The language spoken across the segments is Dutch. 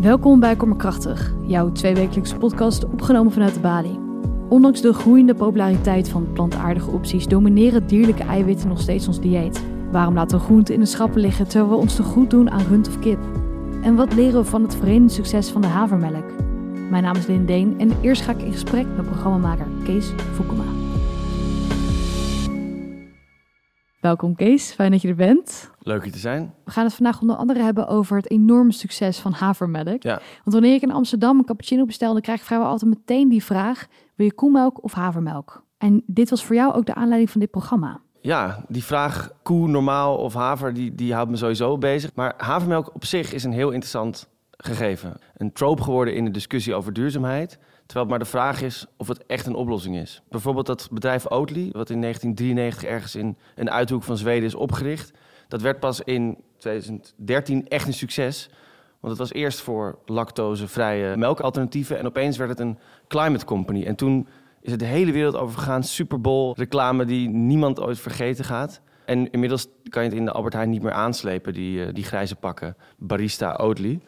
Welkom bij Kommerkrachtig, jouw tweewekelijkse podcast opgenomen vanuit de Bali. Ondanks de groeiende populariteit van plantaardige opties domineren dierlijke eiwitten nog steeds ons dieet. Waarom laten we groenten in de schappen liggen terwijl we ons te goed doen aan rund of kip? En wat leren we van het verenigd succes van de havermelk? Mijn naam is Lindeen en eerst ga ik in gesprek met programmamaker Kees Fukuma. Welkom Kees, fijn dat je er bent. Leuk hier te zijn. We gaan het vandaag onder andere hebben over het enorme succes van havermelk. Ja. Want wanneer ik in Amsterdam een cappuccino bestel, dan krijg ik vrijwel altijd meteen die vraag: wil je koemelk of havermelk? En dit was voor jou ook de aanleiding van dit programma. Ja, die vraag koe, normaal of haver, die, die houdt me sowieso bezig. Maar havermelk op zich is een heel interessant gegeven. Een trope geworden in de discussie over duurzaamheid. Terwijl het maar de vraag is of het echt een oplossing is. Bijvoorbeeld dat bedrijf Oatly, wat in 1993 ergens in een uithoek van Zweden is opgericht. Dat werd pas in 2013 echt een succes. Want het was eerst voor lactosevrije melkalternatieven. En opeens werd het een climate company. En toen is het de hele wereld over gegaan. Super Bowl reclame die niemand ooit vergeten gaat. En inmiddels kan je het in de Albert Heijn niet meer aanslepen, die, uh, die grijze pakken. Barista Oatly.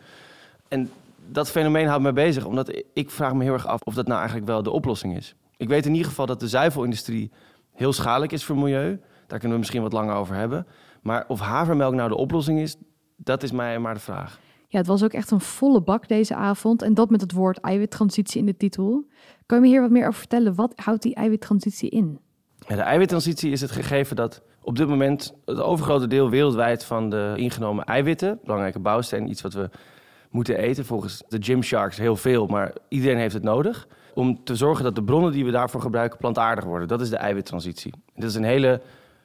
En dat fenomeen houdt me bezig, omdat ik vraag me heel erg af of dat nou eigenlijk wel de oplossing is. Ik weet in ieder geval dat de zuivelindustrie heel schadelijk is voor het milieu. Daar kunnen we misschien wat langer over hebben. Maar of havermelk nou de oplossing is, dat is mij maar de vraag. Ja, het was ook echt een volle bak deze avond. En dat met het woord eiwittransitie in de titel. Kan je me hier wat meer over vertellen? Wat houdt die eiwittransitie in? Ja, de eiwittransitie is het gegeven dat op dit moment het overgrote deel wereldwijd van de ingenomen eiwitten, belangrijke bouwsteen, iets wat we moeten eten, volgens de Gymsharks heel veel, maar iedereen heeft het nodig, om te zorgen dat de bronnen die we daarvoor gebruiken plantaardig worden. Dat is de eiwittransitie. Dat is een hele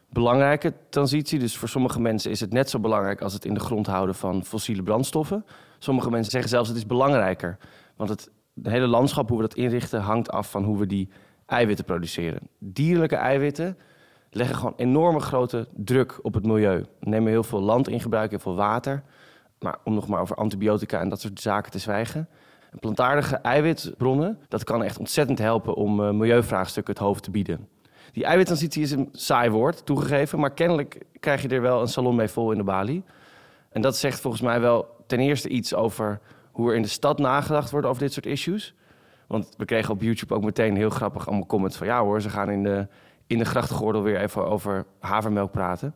belangrijke transitie. Dus voor sommige mensen is het net zo belangrijk als het in de grond houden van fossiele brandstoffen. Sommige mensen zeggen zelfs het is belangrijker. Want het hele landschap, hoe we dat inrichten, hangt af van hoe we die eiwitten produceren. Dierlijke eiwitten leggen gewoon enorme grote druk op het milieu. Nemen heel veel land in gebruik, heel veel water. Maar om nog maar over antibiotica en dat soort zaken te zwijgen. Plantaardige eiwitbronnen, dat kan echt ontzettend helpen om uh, milieuvraagstukken het hoofd te bieden. Die eiwittransitie is een saai woord, toegegeven, maar kennelijk krijg je er wel een salon mee vol in de Bali. En dat zegt volgens mij wel ten eerste iets over hoe er in de stad nagedacht wordt over dit soort issues. Want we kregen op YouTube ook meteen heel grappig allemaal comments van ja hoor, ze gaan in de, in de grachtengordel weer even over havermelk praten.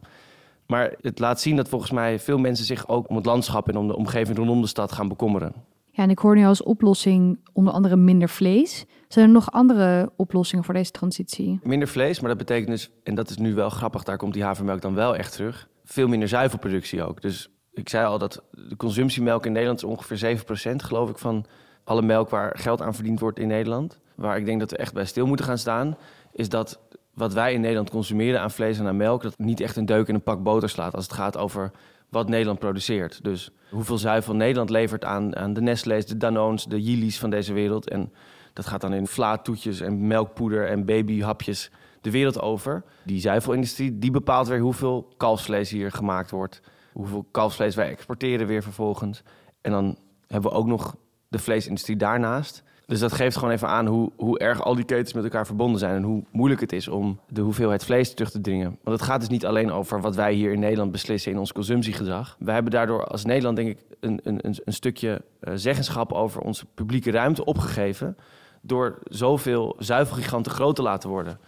Maar het laat zien dat volgens mij veel mensen zich ook om het landschap en om de omgeving rondom de stad gaan bekommeren. Ja, en ik hoor nu als oplossing onder andere minder vlees. Zijn er nog andere oplossingen voor deze transitie? Minder vlees, maar dat betekent dus, en dat is nu wel grappig, daar komt die havermelk dan wel echt terug, veel minder zuivelproductie ook. Dus ik zei al dat de consumptiemelk in Nederland is ongeveer 7% geloof ik van alle melk waar geld aan verdiend wordt in Nederland. Waar ik denk dat we echt bij stil moeten gaan staan, is dat wat wij in Nederland consumeren aan vlees en aan melk, dat niet echt een deuk in een pak boter slaat als het gaat over wat Nederland produceert. Dus hoeveel zuivel Nederland levert aan, aan de Nestle's, de Danones, de Yili's van deze wereld. En dat gaat dan in vlaatoetjes en melkpoeder en babyhapjes de wereld over. Die zuivelindustrie die bepaalt weer hoeveel kalfsvlees hier gemaakt wordt. Hoeveel kalfsvlees wij exporteren weer vervolgens. En dan hebben we ook nog de vleesindustrie daarnaast. Dus dat geeft gewoon even aan hoe, hoe erg al die ketens met elkaar verbonden zijn. En hoe moeilijk het is om de hoeveelheid vlees terug te dringen. Want het gaat dus niet alleen over wat wij hier in Nederland beslissen in ons consumptiegedrag. Wij hebben daardoor als Nederland denk ik een, een, een stukje uh, zeggenschap over onze publieke ruimte opgegeven. Door zoveel zuivelgiganten groot te laten worden.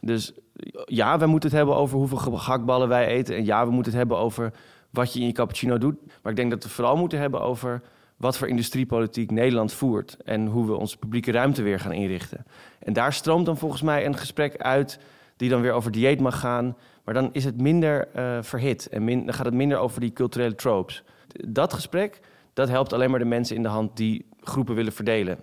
Dus ja, we moeten het hebben over hoeveel gehaktballen wij eten. En ja, we moeten het hebben over wat je in je cappuccino doet. Maar ik denk dat we vooral moeten hebben over wat voor industriepolitiek Nederland voert en hoe we onze publieke ruimte weer gaan inrichten. En daar stroomt dan volgens mij een gesprek uit die dan weer over dieet mag gaan, maar dan is het minder uh, verhit en dan gaat het minder over die culturele tropes. Dat gesprek, dat helpt alleen maar de mensen in de hand die groepen willen verdelen.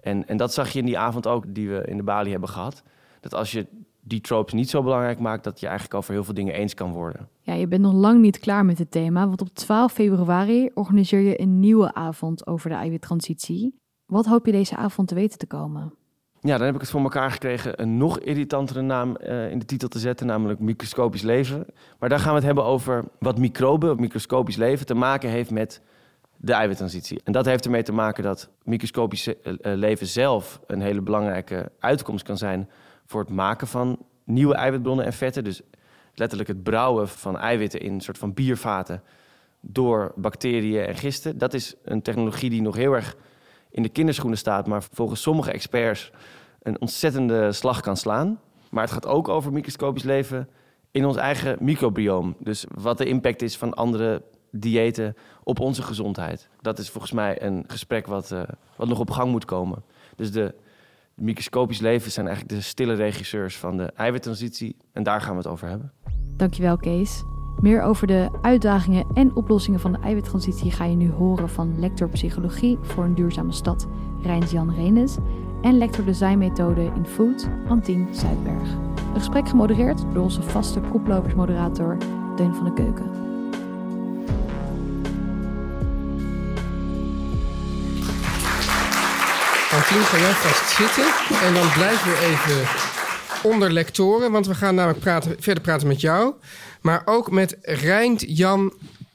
En, en dat zag je in die avond ook die we in de Bali hebben gehad. Dat als je die tropes niet zo belangrijk maakt, dat je eigenlijk over heel veel dingen eens kan worden. Ja, je bent nog lang niet klaar met het thema, want op 12 februari organiseer je een nieuwe avond over de eiwittransitie. Wat hoop je deze avond te weten te komen? Ja, dan heb ik het voor elkaar gekregen een nog irritantere naam uh, in de titel te zetten, namelijk microscopisch leven. Maar daar gaan we het hebben over wat microben, microscopisch leven, te maken heeft met de eiwittransitie. En dat heeft ermee te maken dat microscopisch uh, leven zelf een hele belangrijke uitkomst kan zijn voor het maken van nieuwe eiwitbronnen en vetten. Dus letterlijk het brouwen van eiwitten in een soort van biervaten. door bacteriën en gisten. Dat is een technologie die nog heel erg in de kinderschoenen staat, maar volgens sommige experts een ontzettende slag kan slaan. Maar het gaat ook over microscopisch leven in ons eigen microbioom. Dus wat de impact is van andere diëten op onze gezondheid. Dat is volgens mij een gesprek wat, uh, wat nog op gang moet komen. Dus de, microscopisch leven zijn eigenlijk de stille regisseurs van de eiwittransitie. En daar gaan we het over hebben. Dankjewel, Kees. Meer over de uitdagingen en oplossingen van de eiwittransitie ga je nu horen van lector psychologie voor een duurzame stad, Rijns-Jan Renes, en lector designmethode in food, Antien Zuidberg. Een gesprek gemodereerd door onze vaste koplopersmoderator Deun van de Keuken. Antien, ga jij vast zitten en dan blijven we even onder lectoren, want we gaan namelijk praten, verder praten met jou. Maar ook met Rijnt Jan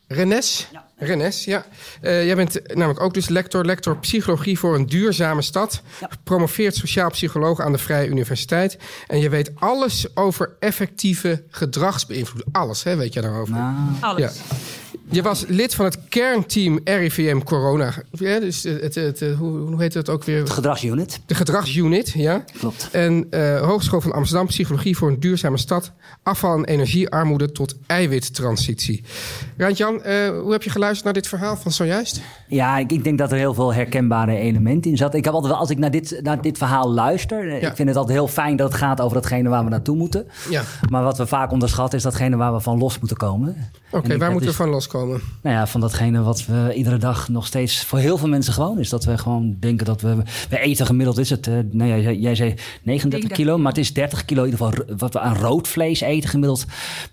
Renes. Ja. Renes, ja. Uh, jij bent namelijk ook dus lector, lector psychologie voor een duurzame stad. Ja. Gepromoveerd sociaal psycholoog aan de Vrije Universiteit. En je weet alles over effectieve gedragsbeïnvloeding. Alles, hè, weet je daarover? Nou, alles. Ja. Je was lid van het kernteam RIVM Corona. Ja, dus het, het, hoe, hoe heet het ook weer? De gedragsunit. De gedragsunit, ja. Klopt. En uh, Hogeschool van Amsterdam, Psychologie voor een duurzame stad. Afval- en energiearmoede tot eiwittransitie. Randjan, uh, hoe heb je geluisterd naar dit verhaal van zojuist? Ja, ik, ik, denk dat er heel veel herkenbare elementen in zat. Ik heb altijd wel, als ik naar dit, naar dit verhaal luister... Ja. ik vind het altijd heel fijn dat het gaat over datgene waar we naartoe moeten. Ja. Maar wat we vaak onderschatten is datgene waar we van los moeten komen. Oké, okay, waar moeten we van loskomen? Nou ja, van datgene wat we iedere dag nog steeds voor heel veel mensen gewoon is. Dat we gewoon denken dat we. We eten gemiddeld is het. Uh, nou ja, jij, jij zei 39 kilo, maar het is 30 kilo in ieder geval wat we aan rood vlees eten gemiddeld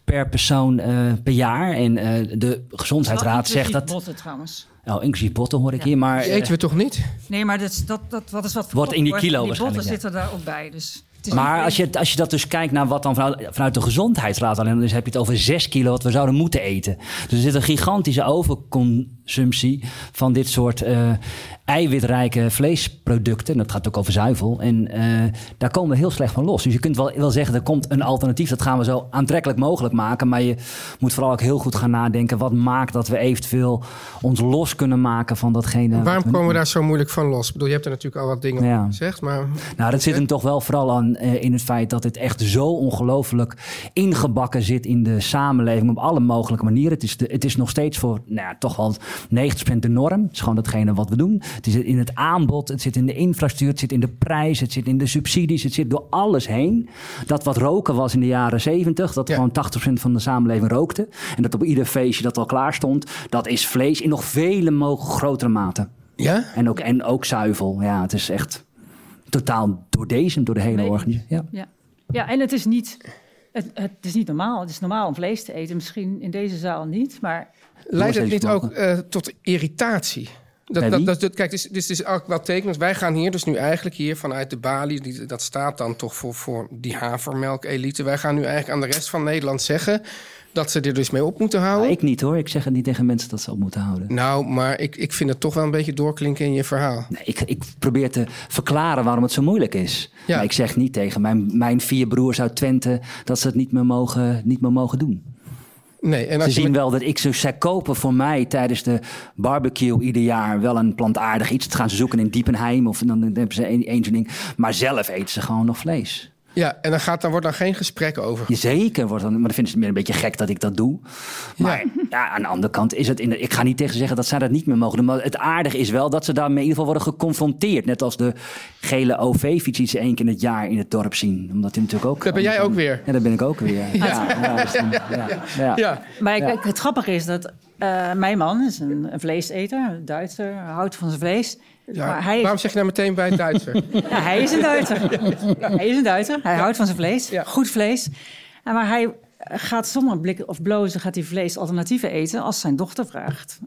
per persoon uh, per jaar. En uh, de gezondheidsraad zegt dat. Botten, trouwens. Oh, inclusief botten hoor ik ja. hier. Maar, Die eten we toch niet? Nee, maar dat, dat, dat, wat is wat Wordt in die kilo die waarschijnlijk. botten zitten daar ook bij. Dus maar als je, als je dat dus kijkt naar wat dan vanuit, vanuit de gezondheidsraad alleen, dan heb je het over 6 kilo wat we zouden moeten eten. Dus er zit een gigantische overconsumptie van dit soort uh, eiwitrijke vleesproducten. En dat gaat ook over zuivel. En uh, daar komen we heel slecht van los. Dus je kunt wel, wel zeggen, er komt een alternatief. Dat gaan we zo aantrekkelijk mogelijk maken. Maar je moet vooral ook heel goed gaan nadenken. Wat maakt dat we eventueel ons los kunnen maken van datgene. Waarom komen we daar zo moeilijk van los? Ik bedoel, je hebt er natuurlijk al wat dingen ja. gezegd. Maar... Nou, dat zit hem toch wel vooral aan uh, in het feit dat het echt zo ongelooflijk ingebakken zit in de samenleving op alle mogelijke manieren. Het is, de, het is nog steeds voor nou ja, toch wel 90% de norm. Het is gewoon datgene wat we doen. Het zit in het aanbod, het zit in de infrastructuur, het zit in de prijs, het zit in de subsidies, het zit door alles heen. Dat wat roken was in de jaren 70, dat ja. gewoon 80% van de samenleving rookte. En dat op ieder feestje dat al klaar stond, dat is vlees in nog vele mogelijk grotere mate. Ja? En ook, en ook zuivel. Ja, het is echt totaal door deze, door de hele Nee. organisatie. Ja. Ja. ja, en het is, niet, het, het is niet normaal. Het is normaal om vlees te eten. Misschien in deze zaal niet, maar Leidt het niet ook uh, tot irritatie? Dat, dat, dat, dat- kijk, dit is, ook wel tekenend. Wij gaan hier dus nu eigenlijk hier vanuit de balie... Die, dat staat dan toch voor, voor die havermelk-elite. Wij gaan nu eigenlijk aan de rest van Nederland zeggen... dat ze er dus mee op moeten houden. Maar ik niet hoor. Ik zeg het niet tegen mensen dat ze op moeten houden. Nou, maar ik, ik vind het toch wel een beetje doorklinken in je verhaal. Nee, ik, ik probeer te verklaren waarom het zo moeilijk is. Ja. Maar ik zeg niet tegen mijn, mijn vier broers uit Twente dat ze het niet meer mogen, niet meer mogen doen. Nee, en Ze je zien met- wel dat ik zo zij kopen voor mij tijdens de barbecue ieder jaar wel een plantaardig iets. Dat gaan ze zoeken in Diepenheim of dan hebben ze één één zo'n ding. Maar zelf eten ze gewoon nog vlees. Ja, en dan, gaat, dan wordt daar geen gesprek over. Zeker, wordt dan, maar dan vinden ze het meer een beetje gek dat ik dat doe. Maar ja. aan de andere kant is het... In de, ik ga niet tegen ze zeggen dat zij dat niet meer mogen doen. Maar het aardige is wel dat ze daarmee in ieder geval worden geconfronteerd. Net als de gele OV-fiets die ze één keer in het jaar in het dorp zien. Omdat die natuurlijk ook... Dat ben jij ook weer. Ja, dat ben ik ook weer. Ja, ja, dan- ja, ja. Ja, Maar ik- Ja. ik- het grappige is dat eh, mijn man is een, een vleeseter, een Duitser, houdt van zijn vlees. Ja, Maar hij, Waarom zeg je nou meteen bij het Duitser? ja, hij is een Duitser. Hij is een Duitser. Hij houdt van zijn vlees. Goed vlees. En maar hij gaat zonder blik of blozen gaat hij vlees alternatieven eten als zijn dochter vraagt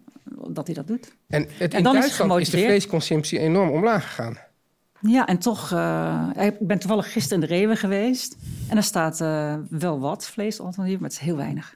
dat hij dat doet. En, het, En dan is Duitsland is de vleesconsumptie enorm omlaag gegaan. Ja, en toch, eh, ik ben toevallig gisteren in de Rewe geweest. En er staat eh, wel wat vleesalternatieven, maar het is heel weinig.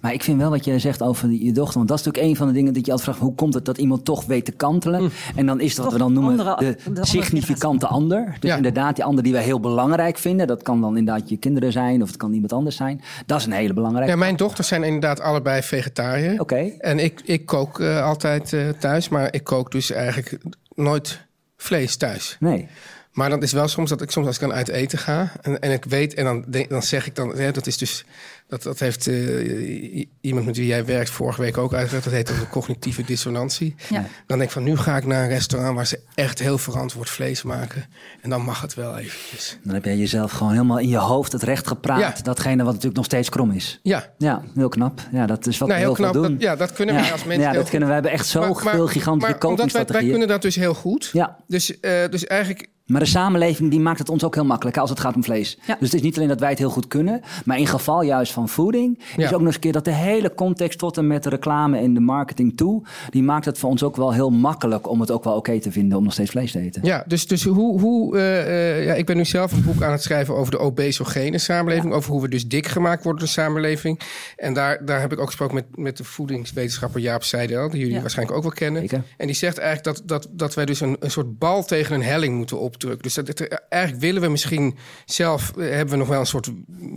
Maar ik vind wel wat je zegt over je dochter. Want dat is natuurlijk een van de dingen dat je altijd vraagt... hoe komt het dat iemand toch weet te kantelen? En dan is dat wat we dan noemen andere- de, significante ander. Dus Ja. inderdaad, die ander die wij heel belangrijk vinden. Dat kan dan inderdaad je kinderen zijn of het kan iemand anders zijn. Dat is een hele belangrijke. Ja, mijn dochters zijn inderdaad allebei vegetariër. Oké. En ik, ik kook eh, altijd eh, thuis, maar ik kook dus eigenlijk nooit vlees thuis. Nee. Maar dan is wel soms dat ik soms als ik dan uit eten ga en, en ik weet en dan, dan zeg ik dan, hè, dat is dus dat, dat heeft eh, iemand met wie jij werkt vorige week ook uitgelegd. Dat heet dan de cognitieve dissonantie. Ja. Dan denk ik van nu ga ik naar een restaurant waar ze echt heel verantwoord vlees maken en dan mag het wel eventjes. Dan heb jij jezelf gewoon helemaal in je hoofd het recht gepraat. Ja. Datgene wat natuurlijk nog steeds krom is. Ja, Ja, heel knap. Ja, dat is wat nou, we heel heel knap. doen. Dat, ja, dat kunnen wij als mensen. ja, heel dat goed. kunnen we. hebben echt zo Maar- maar- veel gigantische maar omdat wij, wij kunnen dat dus heel goed. Ja. Dus, eh, dus eigenlijk Maar de samenleving die maakt het ons ook heel makkelijk als het gaat om vlees. Ja. Dus het is niet alleen dat wij het heel goed kunnen, maar in geval juist van voeding is Ja. ook nog eens een keer dat de hele context tot en met de reclame en de marketing toe, die maakt het voor ons ook wel heel makkelijk om het ook wel oké te vinden om nog steeds vlees te eten. Ja, dus, dus hoe. hoe eh, eh, ja, ik ben nu zelf een boek aan het schrijven over de obesogene samenleving. Over hoe we dus dik gemaakt worden door de samenleving. En daar, daar heb ik ook gesproken met, met de voedingswetenschapper Jaap Seidel, die jullie waarschijnlijk ook wel kennen. Zeker. En die zegt eigenlijk dat, dat, dat wij dus een, een soort bal tegen een helling moeten opdrukken. Dus dat, dat- eigenlijk willen we misschien zelf, eh, hebben we nog wel een soort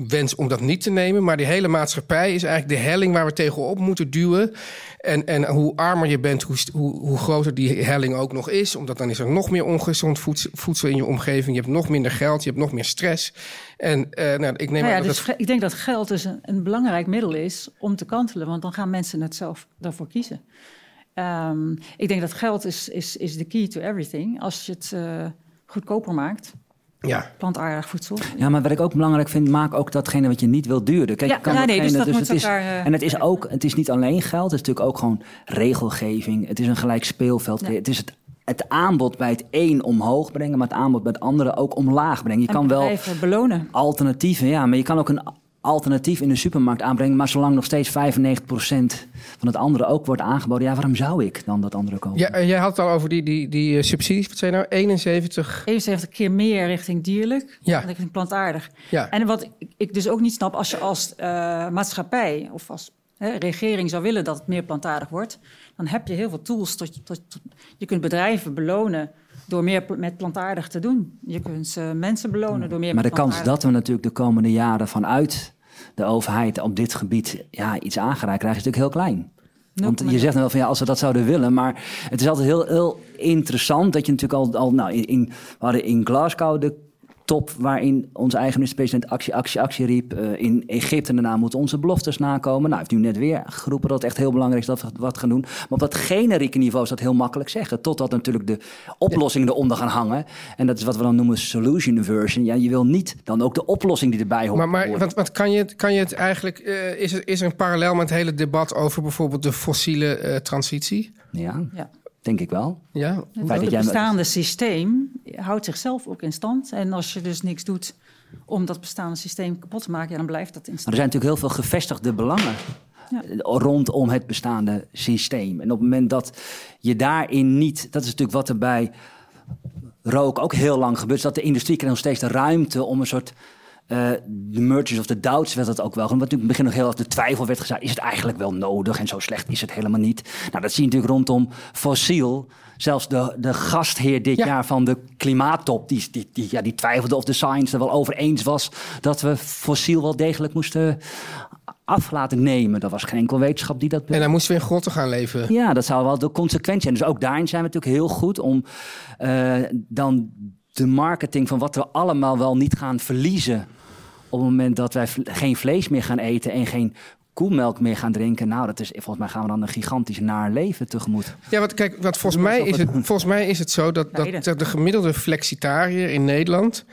wens om dat niet te nemen. Maar die hele maatschappij is eigenlijk de helling waar we tegenop moeten duwen. En, en hoe armer je bent, hoe, hoe, hoe groter die helling ook nog is. Omdat dan is er nog meer ongezond voeds- voedsel in je omgeving. Je hebt nog minder geld, je hebt nog meer stress. En eh, nou, ik neem Nou ja, aan dat dus ik denk dat geld dus een, een belangrijk middel is om te kantelen, want dan gaan mensen het zelf daarvoor kiezen. Ehm, ik denk dat geld is, is, is de key to everything. Als je het eh, goedkoper maakt, Ja, plantaardig voedsel. Ja, maar wat ik ook belangrijk vind, maak ook datgene wat je niet wil duurder. Kijk, Ja, je kan ja, nee, datgene- dus dat moet het is, elkaar, eh, En het is ook, het is niet alleen geld, het is natuurlijk ook gewoon regelgeving. Het is een gelijk speelveld. Ja. Het is het, het aanbod bij het een omhoog brengen, maar het aanbod bij het andere ook omlaag brengen. Je En kan wel belonen. alternatieven, ja, maar je kan ook een alternatief in de supermarkt aanbrengen. Maar zolang nog steeds 95% van het andere ook wordt aangeboden, ja, waarom zou ik dan dat andere kopen? ja en jij had het al over die, die, die eh, subsidies. Wat zei je nou? 71. 71 keer meer richting dierlijk Ja. dan richting plantaardig. Ja. En wat ik, dus ook niet snap, als je als eh, maatschappij of als hè, regering zou willen dat het meer plantaardig wordt, dan heb je heel veel tools. Tot, tot- je kunt bedrijven belonen door meer met plantaardig te doen. Je kunt eh, mensen belonen door meer Maar de kans dat we natuurlijk de komende jaren vanuit de overheid op dit gebied ja, iets aangereikt krijgen, is natuurlijk heel klein. Want je 0,0. zegt wel van ja, als we dat zouden willen, maar het is altijd heel, heel interessant dat je natuurlijk al, al nou, in, in, we hadden in Glasgow de top waarin onze eigen minister-president actie, actie, actie riep. Eh, in Egypte daarna moeten onze beloftes nakomen. Nou, heeft nu net weer geroepen dat het echt heel belangrijk is dat we wat gaan doen. Maar op dat generieke niveau is dat heel makkelijk zeggen. Totdat natuurlijk de oplossingen eronder gaan hangen. En dat is wat we dan noemen solution version. Ja, je wil niet dan ook de oplossing die erbij hoort. Maar, maar wat kan, je, het- kan je het eigenlijk... eh, is, er, is er een parallel met het hele debat over bijvoorbeeld de fossiele eh, transitie? Ja, Ja. Denk ik wel. Ja, Het bestaande systeem houdt zichzelf ook in stand. En als je dus niks doet om dat bestaande systeem kapot te maken, ja, dan blijft dat in Maar stand. er zijn natuurlijk heel veel gevestigde belangen Ja. rondom het bestaande systeem. En op het moment dat je daarin niet, dat is natuurlijk wat er bij rook ook heel lang gebeurt, is dat de industrie krijgt nog steeds de ruimte om een soort. Eh, de mergers of de doubts werd dat ook wel. Wat natuurlijk in het begin nog heel erg de twijfel werd gezegd. Is het eigenlijk wel nodig? En zo slecht is het helemaal niet. Nou, dat zie je natuurlijk rondom fossiel. Zelfs de, de gastheer dit Ja. jaar van de klimaattop... Die, die, die, ja, die twijfelde of de science er wel over eens was... dat we fossiel wel degelijk moesten af laten nemen. Dat was geen enkel wetenschap die dat... en dan moesten we in grotten gaan leven. Ja, dat zou wel de consequentie zijn. Dus ook daarin zijn we natuurlijk heel goed om eh, dan de marketing van wat we allemaal wel niet gaan verliezen. Op het moment dat wij geen vlees meer gaan eten en geen koemelk meer gaan drinken. Nou, dat is, volgens mij gaan we dan een gigantisch naar leven tegemoet. Ja, want kijk, wat volgens, mij is het, volgens mij is het zo dat, dat, dat de gemiddelde flexitariër in Nederland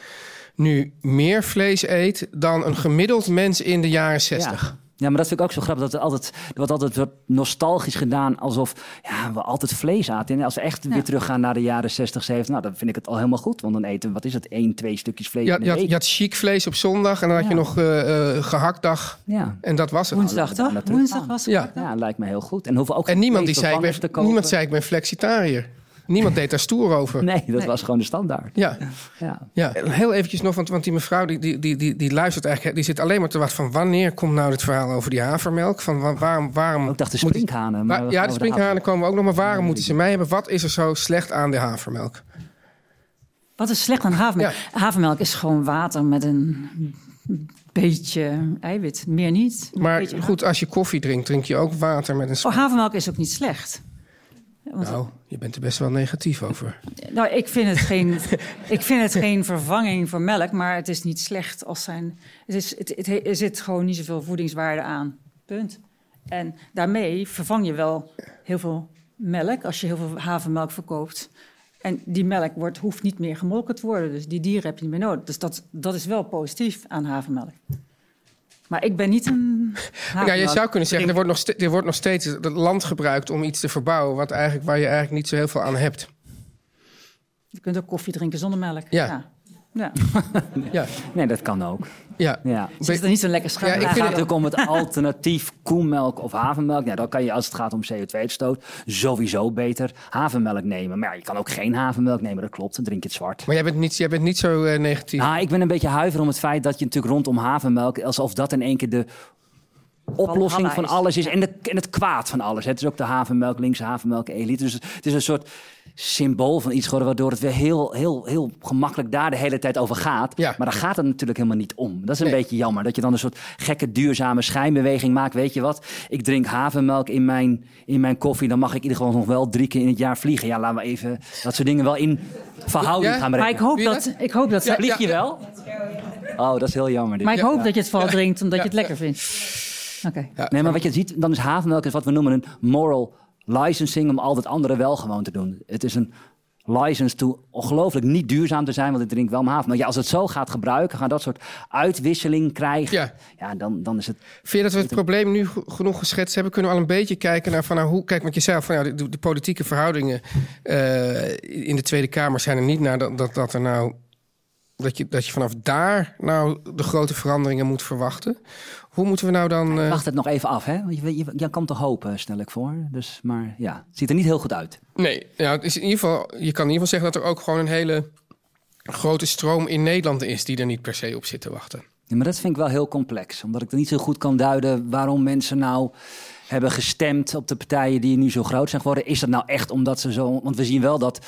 nu meer vlees eet dan een gemiddeld mens in de jaren 60. Ja. Ja, maar dat vind ik ook zo grappig. Dat er altijd, er wordt altijd wat nostalgisch gedaan. Alsof ja, we altijd vlees aten. En als we echt weer teruggaan naar de jaren 60, 70. Nou, dan vind ik het al helemaal goed. Want dan eten we, wat is het, één, twee stukjes vlees Je, in had, de je, had, je had chic vlees op zondag en dan had je Ja. nog eh eh, gehaktdag. Ja. En dat was het. Woensdag toch? Woensdag was het. Ja. ja, lijkt me heel goed. En, hoeven ook En geen niemand die, zei ik vervangers ben, te kopen. niemand zei ik ben flexitariër. Niemand deed daar stoer over. Nee, dat was gewoon de standaard. Ja, Ja. ja. Heel eventjes nog, want, want die mevrouw die, die, die, die, die luistert eigenlijk... die zit alleen maar te wachten van... wanneer komt nou dit verhaal over die havermelk? Van wa- waarom... waarom Ik dacht de moet- sprinkhanen. Waar- maar ja, de sprinkhanen komen ook nog, maar waarom moeten ze mij hebben? Wat is er zo slecht aan de havermelk? Wat is slecht aan havermelk? Havermelk is gewoon water met een beetje eiwit, meer niet. Een Maar beetje goed, als je koffie drinkt, drink je ook water met een... Oh, havermelk is ook niet slecht. Want, Nou, je bent er best wel negatief over. nou, ik vind, het geen, ik vind het geen vervanging voor melk, maar het is niet slecht als zijn. Het is, het, het, er zit gewoon niet zoveel voedingswaarde aan. Punt. En daarmee vervang je wel heel veel melk als je heel veel havermelk verkoopt. En die melk wordt, hoeft niet meer gemolken te worden. Dus die dieren heb je niet meer nodig. Dus dat, dat is wel positief aan havermelk. Maar ik ben niet een. Ja, je zou kunnen zeggen, er wordt, nog ste- er wordt nog steeds het land gebruikt om iets te verbouwen... Wat eigenlijk, waar je eigenlijk niet zo heel veel aan hebt. Je kunt ook koffie drinken zonder melk. Ja. ja. Ja. Ja, Nee, dat kan ook. ja. Ja. Zit er niet zo'n lekker schuim Ja, ik aan? Het vind gaat natuurlijk om het alternatief koemelk of havermelk. Ja, dan kan je als het gaat om CO2-uitstoot sowieso beter havermelk nemen. Maar ja, je kan ook geen havermelk nemen, dat klopt. Dan drink je het zwart. Maar jij bent niet, jij bent niet zo eh, negatief. Nou, ik ben een beetje huiver om het feit dat je natuurlijk rondom havermelk... alsof dat in één keer de oplossing van is. alles is. En, de, en het kwaad van alles. Het is ook de havermelk, linkse havermelk, elite. Dus het is een soort symbool van iets geworden... waardoor het weer heel, heel, heel gemakkelijk daar de hele tijd over gaat. Ja. Maar daar gaat het natuurlijk helemaal niet om. Dat is een Nee. beetje jammer. Dat je dan een soort gekke, duurzame schijnbeweging maakt. Weet je wat? Ik drink havermelk in mijn, in mijn koffie. Dan mag ik in ieder geval nog wel drie keer in het jaar vliegen. Ja, laten we even dat soort dingen wel in verhouding Ja? gaan Maar brengen. ik hoop dat, ik hoop dat, Ja, Vlieg je wel? Oh, dat is heel jammer. Dit. maar ik Ja. hoop dat je het vooral drinkt omdat je het lekker vindt. Oké. Ja. Nee, maar wat je ziet, dan is havermelk is wat we noemen een moral licensing om al dat andere wel gewoon te doen. Het is een license toe ongelooflijk niet duurzaam te zijn, want ik drink wel mijn havermelk. Ja, als het zo gaat gebruiken, gaan dat soort uitwisseling krijgen. Ja. Ja, dan, dan is het... Vind je dat we het probleem nu genoeg geschetst hebben? Kunnen we al een beetje kijken naar van nou, hoe... Kijk, want je zei al van ja, de, de politieke verhoudingen eh, in de Tweede Kamer zijn er niet naar dat, dat, dat er nou... Dat je, dat je vanaf daar nou de grote veranderingen moet verwachten. Hoe moeten we nou dan... eh, Wacht het nog even af, hè? Want je, je, je kan toch hopen, stel ik voor. Dus, maar ja, het ziet er niet heel goed uit. Nee, ja, het is in ieder geval, je kan in ieder geval zeggen dat er ook gewoon een hele grote stroom in Nederland is die er niet per se op zit te wachten. Ja, maar dat vind ik wel heel complex. Omdat ik er niet zo goed kan duiden waarom mensen nou hebben gestemd op de partijen die nu zo groot zijn geworden. Is dat nou echt omdat ze zo. Want we zien wel dat.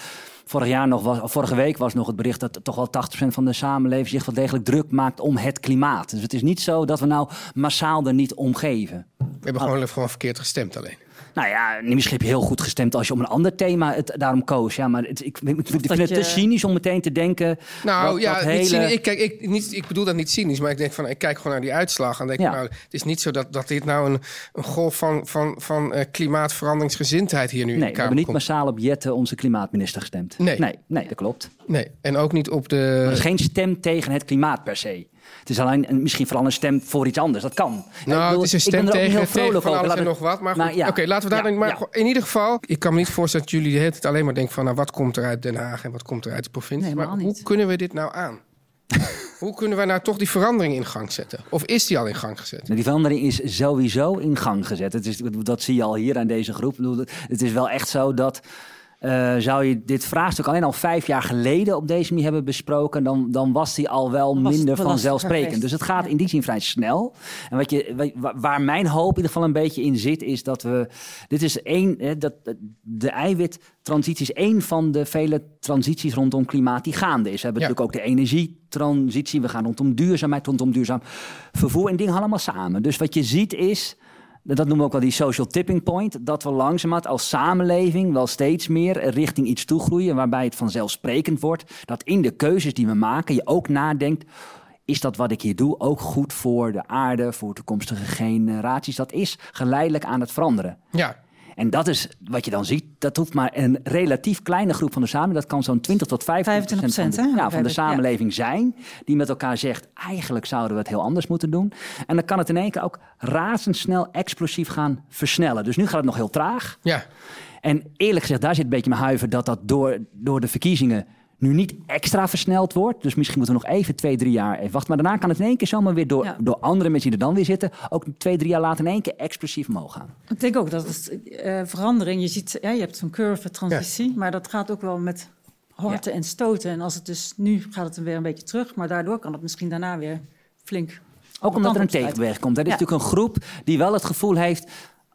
Vorig jaar nog was, vorige week was nog het bericht dat toch wel 80% van de samenleving zich wel degelijk druk maakt om het klimaat. Dus het is niet zo dat we nou massaal er niet om geven. We hebben gewoon, gewoon verkeerd gestemd alleen. Nou ja, misschien heb je heel goed gestemd als je om een ander thema het daarom koos. Ja, maar het, ik, ik, ik vind het je- te cynisch om meteen te denken. Nou dat- ja, hele- cynisch, ik, kijk, ik, niet, ik bedoel dat niet cynisch, maar ik denk van, ik kijk gewoon naar die uitslag en denk, Ja. nou, het is niet zo dat, dat dit nou een, een golf van, van, van eh, klimaatveranderingsgezindheid hier nu in Nee, de we Kamer hebben niet komt. massaal op Jette, onze klimaatminister, gestemd. Nee. nee, nee dat klopt. Nee, en ook niet op de. Er is geen stem tegen het klimaat per se. Het is alleen een, misschien vooral een stem voor iets anders. Dat kan. Nou, bedoel, het is een stem tegen, heel tegen vrolijk van over. alles en nog wat. Maar ja. oké, laten we daar Ja, dan maar ja. in ieder geval. Ik kan me niet voorstellen dat jullie de hele tijd alleen maar denken van, nou, wat komt er uit Den Haag en wat komt er uit de provincie. Nee, maar hoe niet. kunnen we dit nou aan? hoe kunnen wij nou toch die verandering in gang zetten? Of is die al in gang gezet? Die verandering is sowieso in gang gezet. Het is, dat zie je al hier aan deze groep. Het is wel echt zo dat. Eh, zou je dit vraagstuk alleen al vijf jaar geleden op deze manier hebben besproken, dan, dan was die al wel was minder vanzelfsprekend. Dus het gaat Ja. in die zin vrij snel. En wat je, wa- wa- waar mijn hoop in ieder geval een beetje in zit, is dat we. Dit is één. hè, Dat, de eiwittransitie is één van de vele transities rondom klimaat die gaande is. We hebben Ja. natuurlijk ook de energietransitie. We gaan rondom duurzaamheid, rondom duurzaam vervoer en dingen allemaal samen. Dus wat je ziet is. Dat noemen we ook wel die social tipping point. Dat we langzamerhand als samenleving wel steeds meer richting iets toegroeien. Waarbij het vanzelfsprekend wordt dat in de keuzes die we maken je ook nadenkt. Is dat wat ik hier doe ook goed voor de aarde, voor toekomstige generaties? Dat is geleidelijk aan het veranderen. Ja, En dat is wat je dan ziet. Dat hoeft maar een relatief kleine groep van de samenleving. Dat kan zo'n 20 tot 25 van de, 25%, hè? ja, van de samenleving zijn. Die met elkaar zegt, eigenlijk zouden we het heel anders moeten doen. En dan kan het in één keer ook razendsnel explosief gaan versnellen. Dus nu gaat het nog heel traag. ja. En eerlijk gezegd, daar zit een beetje mijn huiver dat dat door, door de verkiezingen nu niet extra versneld wordt. Dus misschien moeten we nog even twee, drie jaar even wachten. Maar daarna kan het in één keer zomaar weer door, Ja. door andere mensen die er dan weer zitten... ook twee, drie jaar later in één keer explosief omhoog gaan. Ik denk ook dat het eh, verandering, je ziet, ja, je hebt zo'n curve transitie, maar dat gaat ook wel met horten en stoten. En als het dus nu gaat het weer een beetje terug, maar daardoor kan het misschien daarna weer flink. Ook omdat er een tegenweg komt. Er is Ja. natuurlijk een groep die wel het gevoel heeft...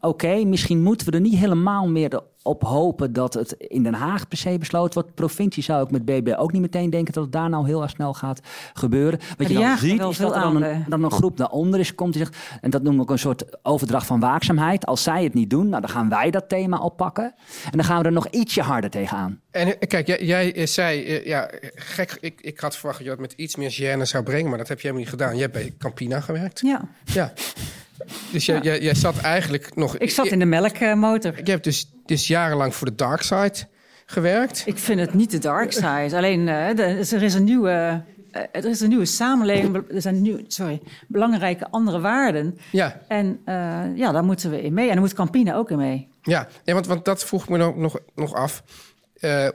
oké, misschien moeten we er niet helemaal meer op hopen... dat het in Den Haag per se besloten wordt. Provincie zou ik met BB ook niet meteen denken... dat het daar nou heel erg snel gaat gebeuren. Wat je dan ziet wel is dat er dan aan, een, dan een groep daaronder is komt... Die zegt, en dat noem ik een soort overdracht van waakzaamheid. Als zij het niet doen, nou, dan gaan wij dat thema oppakken. En dan gaan we er nog ietsje harder tegenaan. En eh, kijk, jij, jij eh, zei, eh, ja, gek, ik, ik had verwacht dat je dat met iets meer gêne zou brengen, maar dat heb je helemaal niet gedaan. Je hebt bij Campina gewerkt. Ja, Ja. Dus jij, jij, jij zat eigenlijk nog... ik zat in de melkmotor. Je hebt dus, dus jarenlang voor de dark side gewerkt. Ik vind het niet de dark side. Alleen eh, de- er is een nieuwe. eh, er is een nieuwe samenleving, er zijn nieuw, sorry, belangrijke andere waarden. Ja, En eh, ja, daar moeten we in mee. En daar moet Campina ook in mee. ja. ja want, want dat vroeg ik me nog, nog, nog af.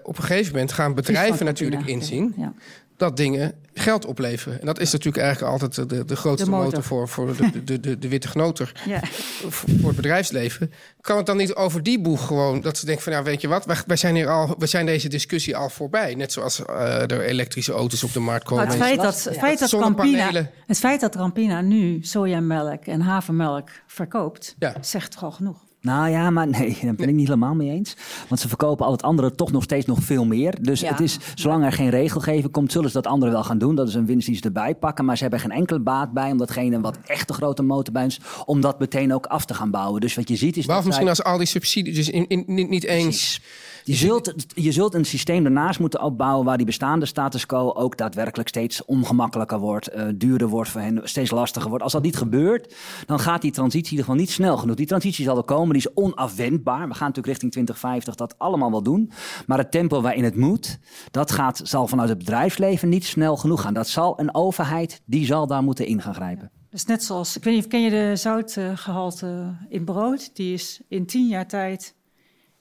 Op een gegeven moment gaan bedrijven natuurlijk inzien Ja. Dat dingen geld opleveren. En dat is natuurlijk eigenlijk altijd de, de grootste De motor. motor voor, voor de, de, de, de witte genoter. Ja. voor het bedrijfsleven. Kan het dan niet over die boeg gewoon dat ze denken van ja, weet je wat, wij, wij zijn hier al, we zijn deze discussie al voorbij. Net zoals eh, er elektrische auto's op de markt komen. Maar het feit dat, het feit dat Campina, het feit dat Campina nu sojamelk en havermelk verkoopt, Ja. zegt toch al genoeg. Nou ja, maar nee, daar ben ik niet helemaal mee eens. Want ze verkopen al het andere toch nog steeds nog veel meer. Dus Ja. het is, zolang er geen regelgeving komt, zullen ze dat andere wel gaan doen. Dat is een winst die ze erbij pakken. Maar ze hebben geen enkele baat bij om datgene wat echt de grote motorbui is, om dat meteen ook af te gaan bouwen. Dus wat je ziet is dat misschien als al die subsidies dus in, in, niet eens. Je zult, je zult een systeem ernaast moeten opbouwen waar die bestaande status quo ook daadwerkelijk steeds ongemakkelijker wordt, eh, duurder wordt voor hen, steeds lastiger wordt. Als dat niet gebeurt, dan gaat die transitie in ieder geval niet snel genoeg. Die transitie zal er komen, die is onafwendbaar. We gaan natuurlijk richting 2050 dat allemaal wel doen. Maar het tempo waarin het moet, dat gaat, zal vanuit het bedrijfsleven niet snel genoeg gaan. Dat zal een overheid, die zal daar moeten in gaan grijpen. Dus net zoals, ik weet niet, ken je de zoutgehalte in brood? Die is in tien jaar tijd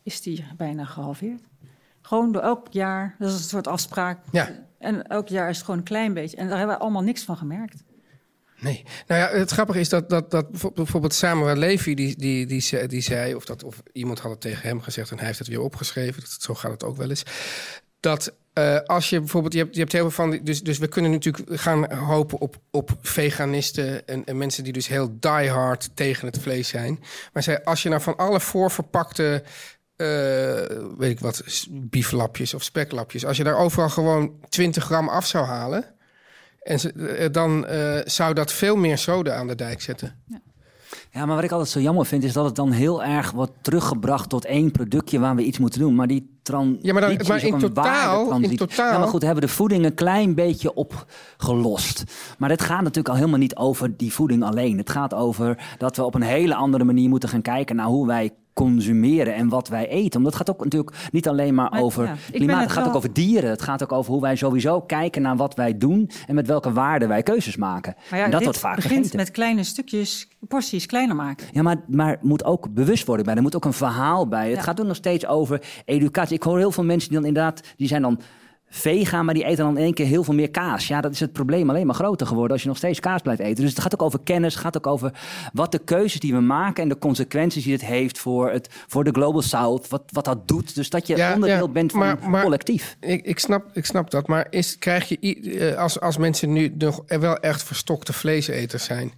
is die bijna gehalveerd. Gewoon door elk jaar, dat is een soort afspraak. Ja. En elk jaar is het gewoon een klein beetje. En daar hebben we allemaal niks van gemerkt. Nee. Nou ja, het grappige is dat, dat, dat bijvoorbeeld- Samuel Levy, die, die, die, zei, die zei, of, dat, of iemand had het tegen hem gezegd en hij heeft het weer opgeschreven, dat, zo gaat het ook wel eens, dat eh, als je bijvoorbeeld, je hebt, je hebt heel veel van, dus, dus we kunnen natuurlijk gaan hopen op, op veganisten en, en mensen die dus heel diehard tegen het vlees zijn. Maar zei, als je nou van alle voorverpakte eh, weet ik wat, bieflapjes of speklapjes. Als je daar overal gewoon 20 gram af zou halen, en ze, eh, dan eh, zou dat veel meer soda aan de dijk zetten. Ja, maar wat ik altijd zo jammer vind, is dat het dan heel erg wordt teruggebracht tot één productje waar we iets moeten doen. Maar die transitie Ja, maar dan- is maar ook in een totaal- in totaal- Ja, maar goed, hebben de voeding een klein beetje opgelost. Maar het gaat natuurlijk al helemaal niet over die voeding alleen. Het gaat over dat we op een hele andere manier moeten gaan kijken naar hoe wij consumeren en wat wij eten. Want dat gaat ook natuurlijk niet alleen maar Maar, over ja, klimaat. het Het gaat wel- ook over dieren. Het gaat ook over hoe wij sowieso kijken naar wat wij doen en met welke waarden wij keuzes maken. Maar ja, en dat wordt vaak begint met kleine stukjes, porties kleiner maken. Ja, maar, maar moet ook bewustwording bij. Er moet ook een verhaal bij. Het gaat ook nog steeds over educatie. Ik hoor heel veel mensen die dan inderdaad, die zijn dan vegan, maar die eten dan in één keer heel veel meer kaas. Ja, dat is het probleem alleen maar groter geworden als je nog steeds kaas blijft eten. Dus het gaat ook over kennis, het gaat ook over wat de keuzes die we maken en de consequenties die het heeft voor, het, voor de Global South, wat, wat dat doet. Dus dat je Ja, onderdeel ja, bent van maar- maar- collectief. Ik, ik, snap, ik snap dat, maar is, krijg je eh, als, als mensen nu nog wel echt verstokte vleeseters zijn,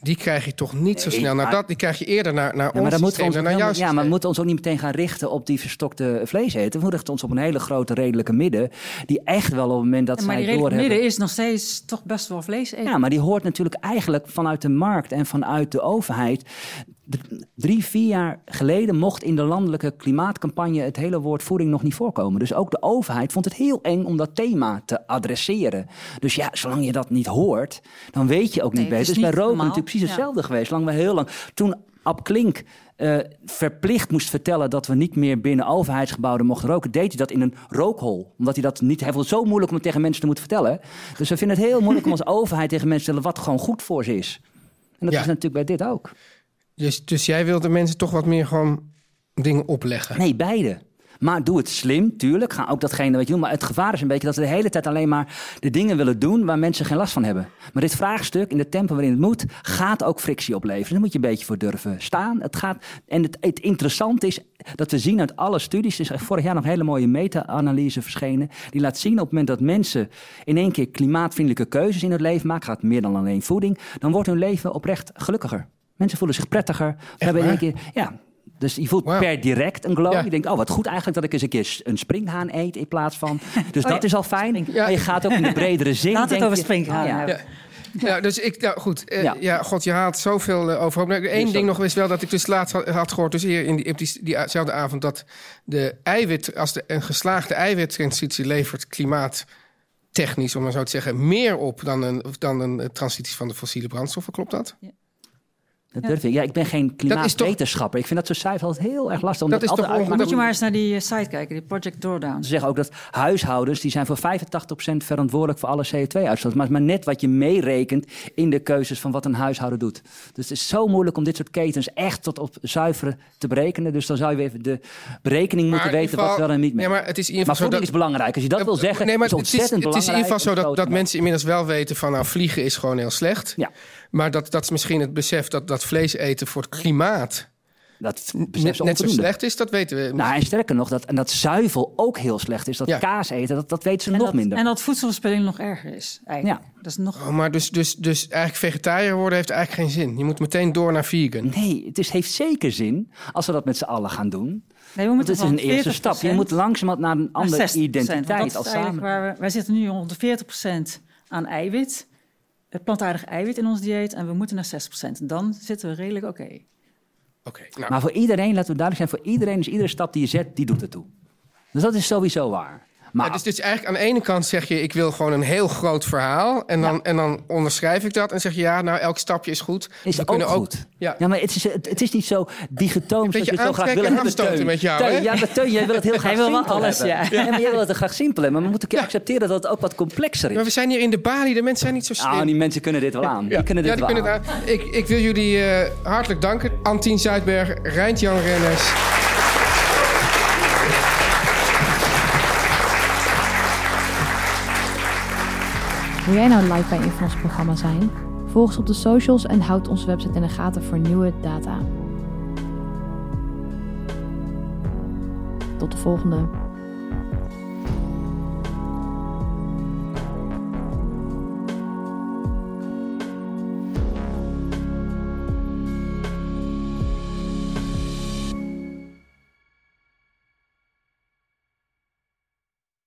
die krijg je toch niet zo snel naar maar- dat. Die krijg je eerder naar, naar Ja, ons maar dan moeten we systeem ons, dan naar jouw ja, maar we moeten ons ook niet meteen gaan richten op die verstokte vleeseten. We richten ons op een hele grote redelijke midden, die echt wel op het moment dat En maar zij die redelijk doorhebben... midden is nog steeds toch best wel vlees eten. Ja, maar die hoort natuurlijk eigenlijk vanuit de markt en vanuit de overheid. Drie, vier jaar geleden mocht in de landelijke klimaatcampagne het hele woord voeding nog niet voorkomen. Dus ook de overheid vond het heel eng om dat thema te adresseren. Dus ja, zolang je dat niet hoort, dan weet je ook Nee, niet het beter. is Dus bij roken normaal. natuurlijk precies Ja. hetzelfde geweest. Lang we heel lang. Toen Ab Klink eh, verplicht moest vertellen dat we niet meer binnen overheidsgebouwen mochten roken, deed hij dat in een rookhol. Omdat hij dat niet. Hij vond het zo moeilijk om het tegen mensen te moeten vertellen. Dus we vinden het heel moeilijk om als overheid tegen mensen te vertellen wat gewoon goed voor ze is. En dat Ja. is natuurlijk bij dit ook. Dus, dus jij wilt de mensen toch wat meer gewoon dingen opleggen. Nee, beide. Maar doe het slim, tuurlijk. Ga ook datgene wat je doet. Maar het gevaar is een beetje dat we de hele tijd alleen maar de dingen willen doen waar mensen geen last van hebben. Maar dit vraagstuk, in de tempo waarin het moet, gaat ook frictie opleveren. Daar moet je een beetje voor durven staan. Het gaat, en het, het interessante is dat we zien uit alle studies, er is vorig jaar nog een hele mooie meta-analyse verschenen, die laat zien op het moment dat mensen in één keer klimaatvriendelijke keuzes in het leven maken, gaat meer dan alleen voeding, dan wordt hun leven oprecht gelukkiger. Mensen voelen zich prettiger. We hebben in één keer, ja, dus je voelt per direct een glow. Ja. Je denkt, oh wat goed eigenlijk dat ik eens een keer een springhaan eet in plaats van... Dus Oh dat ja, is al fijn. springhaan. En je gaat ook in de bredere zin. Laten we denk het over je, springhaan oh ja. hebben. Ja. Ja, dus ik, nou goed, eh, ja. Ja. god, je haalt zoveel uh, overhoop. Nou, Eén Dus ding dat- nog is wel dat ik dus laatst had, had gehoord, dus hier in die, op die, diezelfde avond, dat de eiwit, als de, een geslaagde eiwittransitie levert klimaattechnisch, om maar zo te zeggen, meer op dan een, dan een eh, transitie van de fossiele brandstoffen. Klopt dat? Dat durf ik. Ja, ik ben geen toch- klimaatwetenschapper. Ik vind dat soort cijfers altijd heel erg lastig. Dat is toch uit- Maar dat- moet je maar eens naar die eh, site kijken, die Project Drawdown. Ze zeggen ook dat huishoudens die zijn voor 85% verantwoordelijk voor alle CO2-uitstoot. Maar maar net wat je meerekent in de keuzes van wat een huishouden doet. Dus het is zo moeilijk om dit soort ketens echt tot op zuiveren te berekenen. Dus dan zou je weer even de berekening Maar moeten weten wat wel en niet meer. Nee, maar het is in ieder Maar geval zo voeding is belangrijk. Als je dat wil zeggen, nee, maar is het is, ontzettend het is in ieder geval zo belangrijk dat, dat mensen inmiddels wel weten van nou, vliegen is gewoon heel slecht. Ja. Maar dat, dat is misschien het besef dat, dat vlees eten voor het klimaat Dat net, net zo slecht is, dat weten we. Nou, en sterker nog, dat, en dat zuivel ook heel slecht is. Dat Ja. kaas eten, dat, dat weten ze En nog dat, minder. en dat voedselverspilling nog erger is. Eigenlijk. Dat is nog... Oh, maar dus, dus, dus eigenlijk vegetariër worden heeft eigenlijk geen zin. Je moet meteen door naar vegan. Nee, het is, heeft zeker zin als we dat met z'n allen gaan doen. Nee, we Want moeten het is een eerste stap. Je 40% moet langzamerhand naar een andere 60%, want identiteit dat als is eigenlijk samen. Waar we, wij zitten nu rond de 40% aan eiwit, plantaardig eiwit in ons dieet, en we moeten naar 60%. Dan zitten we redelijk oké. Oké, nou, Maar voor iedereen, laten we duidelijk zijn, voor iedereen is iedere stap die je zet, die doet ertoe. Dus dat is sowieso waar. Maar Ja, dus, dus eigenlijk aan de ene kant zeg je, ik wil gewoon een heel groot verhaal. En dan, en dan onderschrijf ik dat en zeg je, ja, nou, elk stapje is goed. is we ook kunnen goed. Ja. Ja, maar het is, het, het is niet zo digitoom beetje je het zo graag wil en hebben. Teun. met jou, Teun? Ja, maar Teun, jij wil het heel graag simpel alles, ja. maar jij wil het graag simpel hebben. Maar we moeten keer accepteren dat het ook wat complexer Maar is. we zijn hier in de Bali, de mensen zijn niet zo slim. Nou, die mensen kunnen dit wel aan. Die kunnen dit ja, die wel kunnen aan. het aan. Ik, ik wil jullie eh, hartelijk danken. Antien Zuidberg, Rijnt-Jan Renners. Wil jij nou live bij een van onze programma's zijn? Volg ons op de socials en houd onze website in de gaten voor nieuwe data. Tot de volgende.